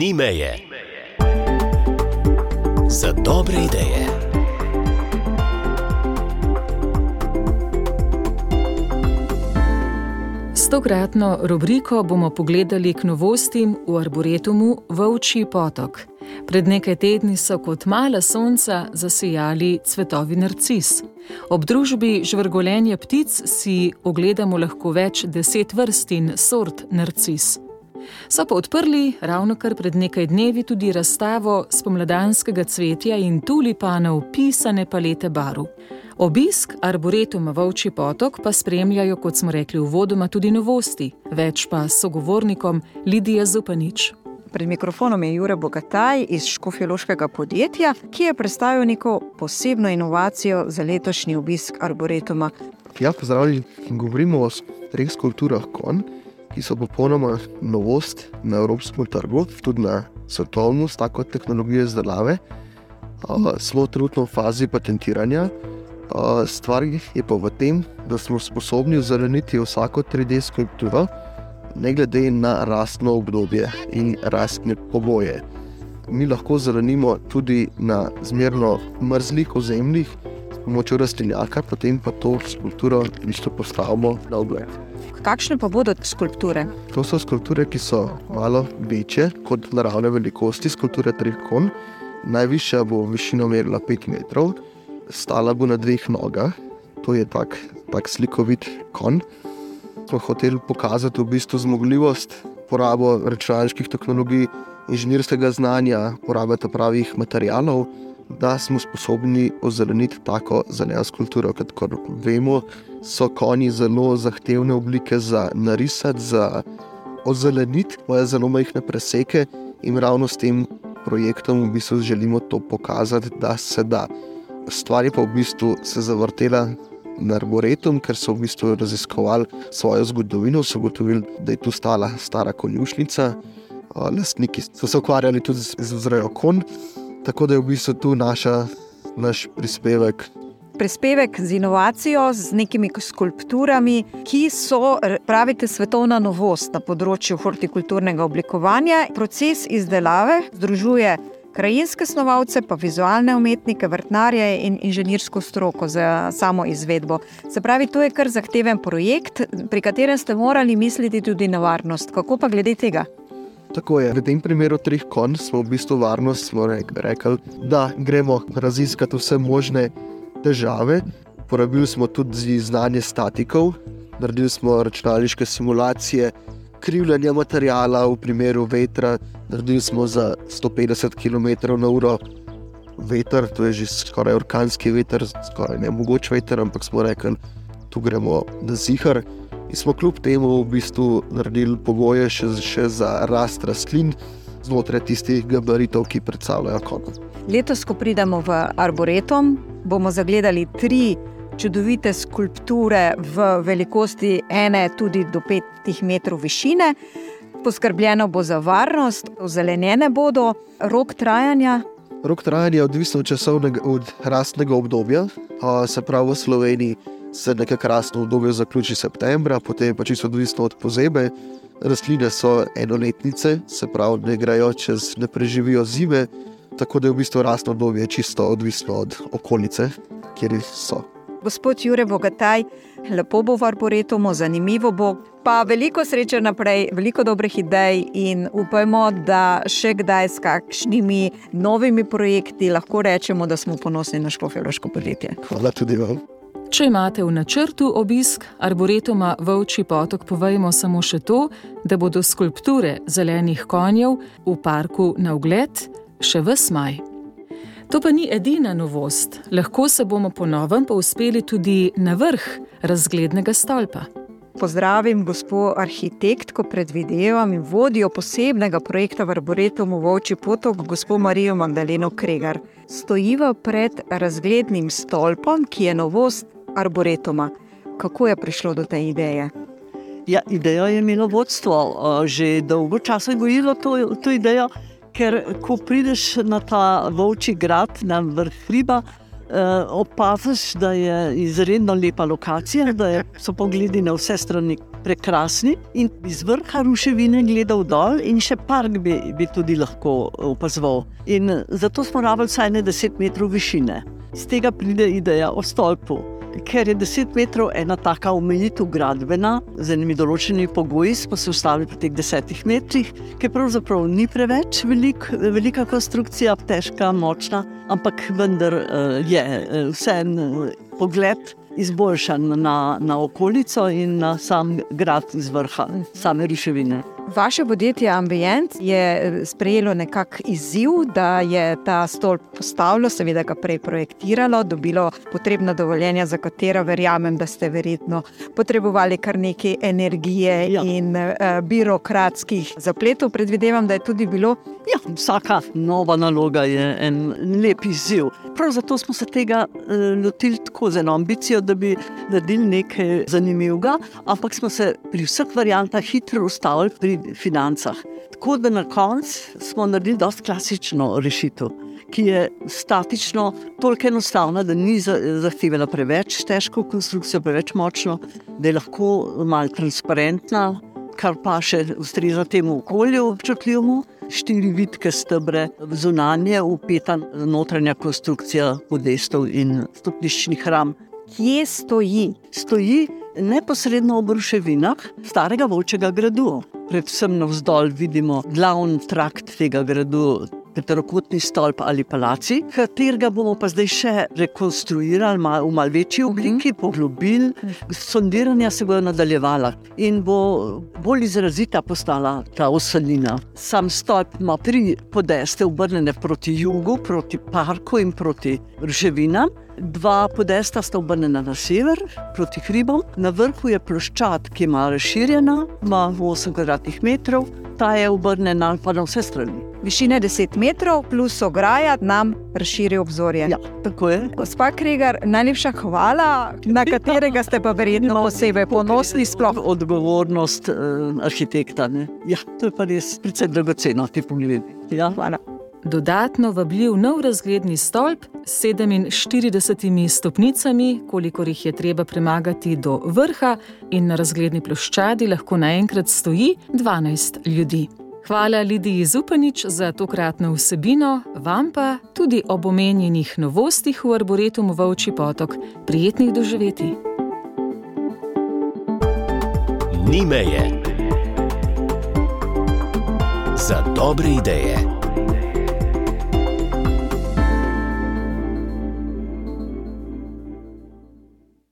ni meje. Za dobre ideje. S tokratno rubriko bomo pogledali k novostim v arboretumu Vovči potok. Pred nekaj tedni so kot mala sonca zasijali cvetovi narcis. Ob družbi žvrgolenja ptic si ogledamo lahko več deset vrst in sort narcis. So pa odprli ravno kar pred nekaj dnevi tudi razstavo spomladanskega cvetja in tulipanov pisane palete barv. Obisk arboretuma Vovči potok pa spremljajo, kot smo rekli, uvodoma tudi novosti, več pa sogovornikom Lidija Zupanič. Pred mikrofonom je Jure Bogataj iz Škofjološkega podjetja, ki je predstavil neko posebno inovacijo za letošnji obisk arboretuma. Ja, pozdravljeni. Govorimo o treh skulpturah konj, ki so popolnoma novost na evropskem trgu, tudi na svetovnem, s tako tehnologijo izdelave. Smo trenutno v fazi patentiranja. Stvar je pa v tem, da smo sposobni zeleniti vsako 3D skulpturo ne glede na rastno obdobje in rastne pogoje. Mi lahko zelenimo tudi na zmerno mrzlih ozemljih pomočjo rastlinjaka, potem pa to skulpturo isto postavimo na ogled. Kakšne pa bodo skulpture? To so skulpture, ki so malo večje kot naravne velikosti, skulpture treh kon. Najvišja bo višino merila 5 metrov, stala bo na dveh nogah, to je tak, tak slikovit konj smo hoteli pokazati v bistvu zmogljivost, porabo računalniških tehnologij, inženirskega znanja, porabe pravih materijalov, da smo sposobni ozeleniti tako zeleno skulpturo. Kot vemo, so konji zelo zahtevne oblike za narisati, za ozeleniti, imajo zelo majhne preseke in ravno s tem projektom v bistvu želimo to pokazati, da se da. Stvar je pa v bistvu se zavrtela na arboretum, ker so v bistvu raziskovali svojo zgodovino, so ugotovili, da je tu stala stara konjušnica. Lastniki so se ukvarjali tudi z vzrejo konj, tako da je v bistvu tu naša, naš prispevek. Prispevek z inovacijo, z nekimi skulpturami, ki so, pravite, svetovna novost na področju hortikulturnega oblikovanja. Proces izdelave združuje krajinske snovalce, pa vizualne umetnike, vrtnarje in inženirsko stroko za samo izvedbo. Se pravi, to je kar zahteven projekt, pri katerem ste morali misliti tudi na varnost. Kako pa glede tega? Tako je. V tem primeru treh konj smo v bistvu varnost smo rekli, da gremo raziskati vse možne težave. Porabili smo tudi znanje statikov, naredili smo računalniške simulacije krivljanja materijala v primeru vetra. Naredili smo za 150 km/h veter, to je že skoraj orkanski veter, skoraj ne mogoč veter, ampak smo rekli, tu gremo na zihar. In smo kljub temu v bistvu naredili pogoje še, še za rast rastlin znotraj tistih gabaritov, ki predstavljajo konec. Letos, ko pridemo v arboretum, bomo zagledali tri čudovite skulpture v velikosti ene, tudi do petih metrov višine. Poskrbljeno bo za varnost, ozelenjene bodo, rok trajanja. Rok trajanja je odvisen od časovnega, od rastnega obdobja. Se pravi, v Sloveniji se nekako rastno obdobje zaključi septembra, potem pa čisto odvisno od pozebe. Rastline so enoletnice, se pravi, ne grejo čez, ne preživijo zime, tako da je v bistvu rastno obdobje čisto odvisno od okolice, kjer so. Gospod Jure Bogataj, lepo bo v arboretumu, zanimivo bo. Pa veliko sreče naprej, veliko dobrih idej in upajmo, da še kdaj s kakšnimi novimi projekti lahko rečemo, da smo ponosni na škofijološko podjetje. Hvala tudi vam. Če imate v načrtu obisk arboretuma Vovči potok, povejmo samo še to, da bodo skulpture zelenih konjev v parku na ogled še v smaj. To pa ni edina novost, lahko se bomo ponovno povzpeli tudi na vrh razglednega stolpa. Pozdravim gospod arhitektko, predvidevam in vodijo posebnega projekta v Arboretumu Vovči potok, gospod Marijo Magdaleno Kregar. Stojiva pred razglednim stolpom, ki je novost Arboretuma. Kako je prišlo do te ideje? Ja, idejo je imelo vodstvo, že dolgo časa je gojilo to, to idejo ker ko prideš na ta volčji grad, na vrh hriba, Opaziš, da je izredno lepa lokacija, da je, so pogledi na vse strani prekrasni. In iz vrha ruševine gledal dol, in še park bi, bi tudi lahko opazoval. In zato smo rabili vsaj 10 metrov višine. Z tega pride ideja o stolpu ker je 10 metrov ena taka omejitev gradbena, z enimi določenimi pogoji, smo se ustavili pri teh 10 metrih, ki pravzaprav ni preveč velik, velika konstrukcija, težka, močna, ampak vendar uh, je uh, vseen uh, pogled. Izboljšan na, na okolico in na sam grad iz vrha, same ruševine. Vaše podjetje Ambient je eh, sprejelo nekakšen izziv, da je ta stolp postavilo, seveda ga prej projektiralo, dobilo potrebna dovoljenja, za katera verjamem, da ste verjetno potrebovali kar nekaj energije ja. in uh, birokratskih zapletov. Predvidevam, da je tudi bilo. Ja, vsaka nova naloga je en lep izziv. Prav zato smo se tega uh, lotili tako z eno ambicijo, da bi naredili nekaj zanimivega, ampak smo se pri vseh variantah hitro ustavili pri financah. Tako da na koncu smo naredili dosta klasično rešitev, ki je statično, toliko enostavna, da ni zahtevala preveč težko konstrukcijo, preveč močno, da je lahko malo transparentna, kar pa še ustreza temu okolju občutljivemu. Štiri vidke stebre, zunanje, upeta notranja konstrukcija podestov in stopniščnih ram. Kje stoji? Stoji neposredno ob ruševinah starega volčega gradu. Predvsem navzdol vidimo glavni trakt tega gradu. Petrokotni stolp ali palaci, katerega bomo pa zdaj še rekonstruirali mal, v malce večji obliki, poglobili, sondiranja se bodo nadaljevala in bo bolj izrazita postala ta osalina. Sam stolp ima tri podeste, obrnjene proti jugu, proti parku in proti ruševinam. Dva podesta sta obrnjena na sever, proti hribom, na vrhu je ploščad, ki ima razširjena, ima 8 km2, ta je obrnjena pa na vse strani. Višine 10 metrov plus ograja nam razširi obzorje. Ja, tako je. Gospa Kregar, najlepša hvala, na katerega ste pa verjetno posebej ponosni. Sploh. Odgovornost eh, arhitekta. Ja, to je pa res precej dragoceno, ti pogledi. Ja, hvala. Dodatno vabljiv nov razgledni stolp 47 stopnicami, kolikor jih je treba premagati do vrha, in na razgledni ploščadi lahko naenkrat stoji 12 ljudi. Hvala Lidiji Zupanič za tokratno vsebino, vam pa tudi ob omenjenih novostih v Arboretumu Vovči potok. Prijetnih doživeti. Ni meje za dobre ideje.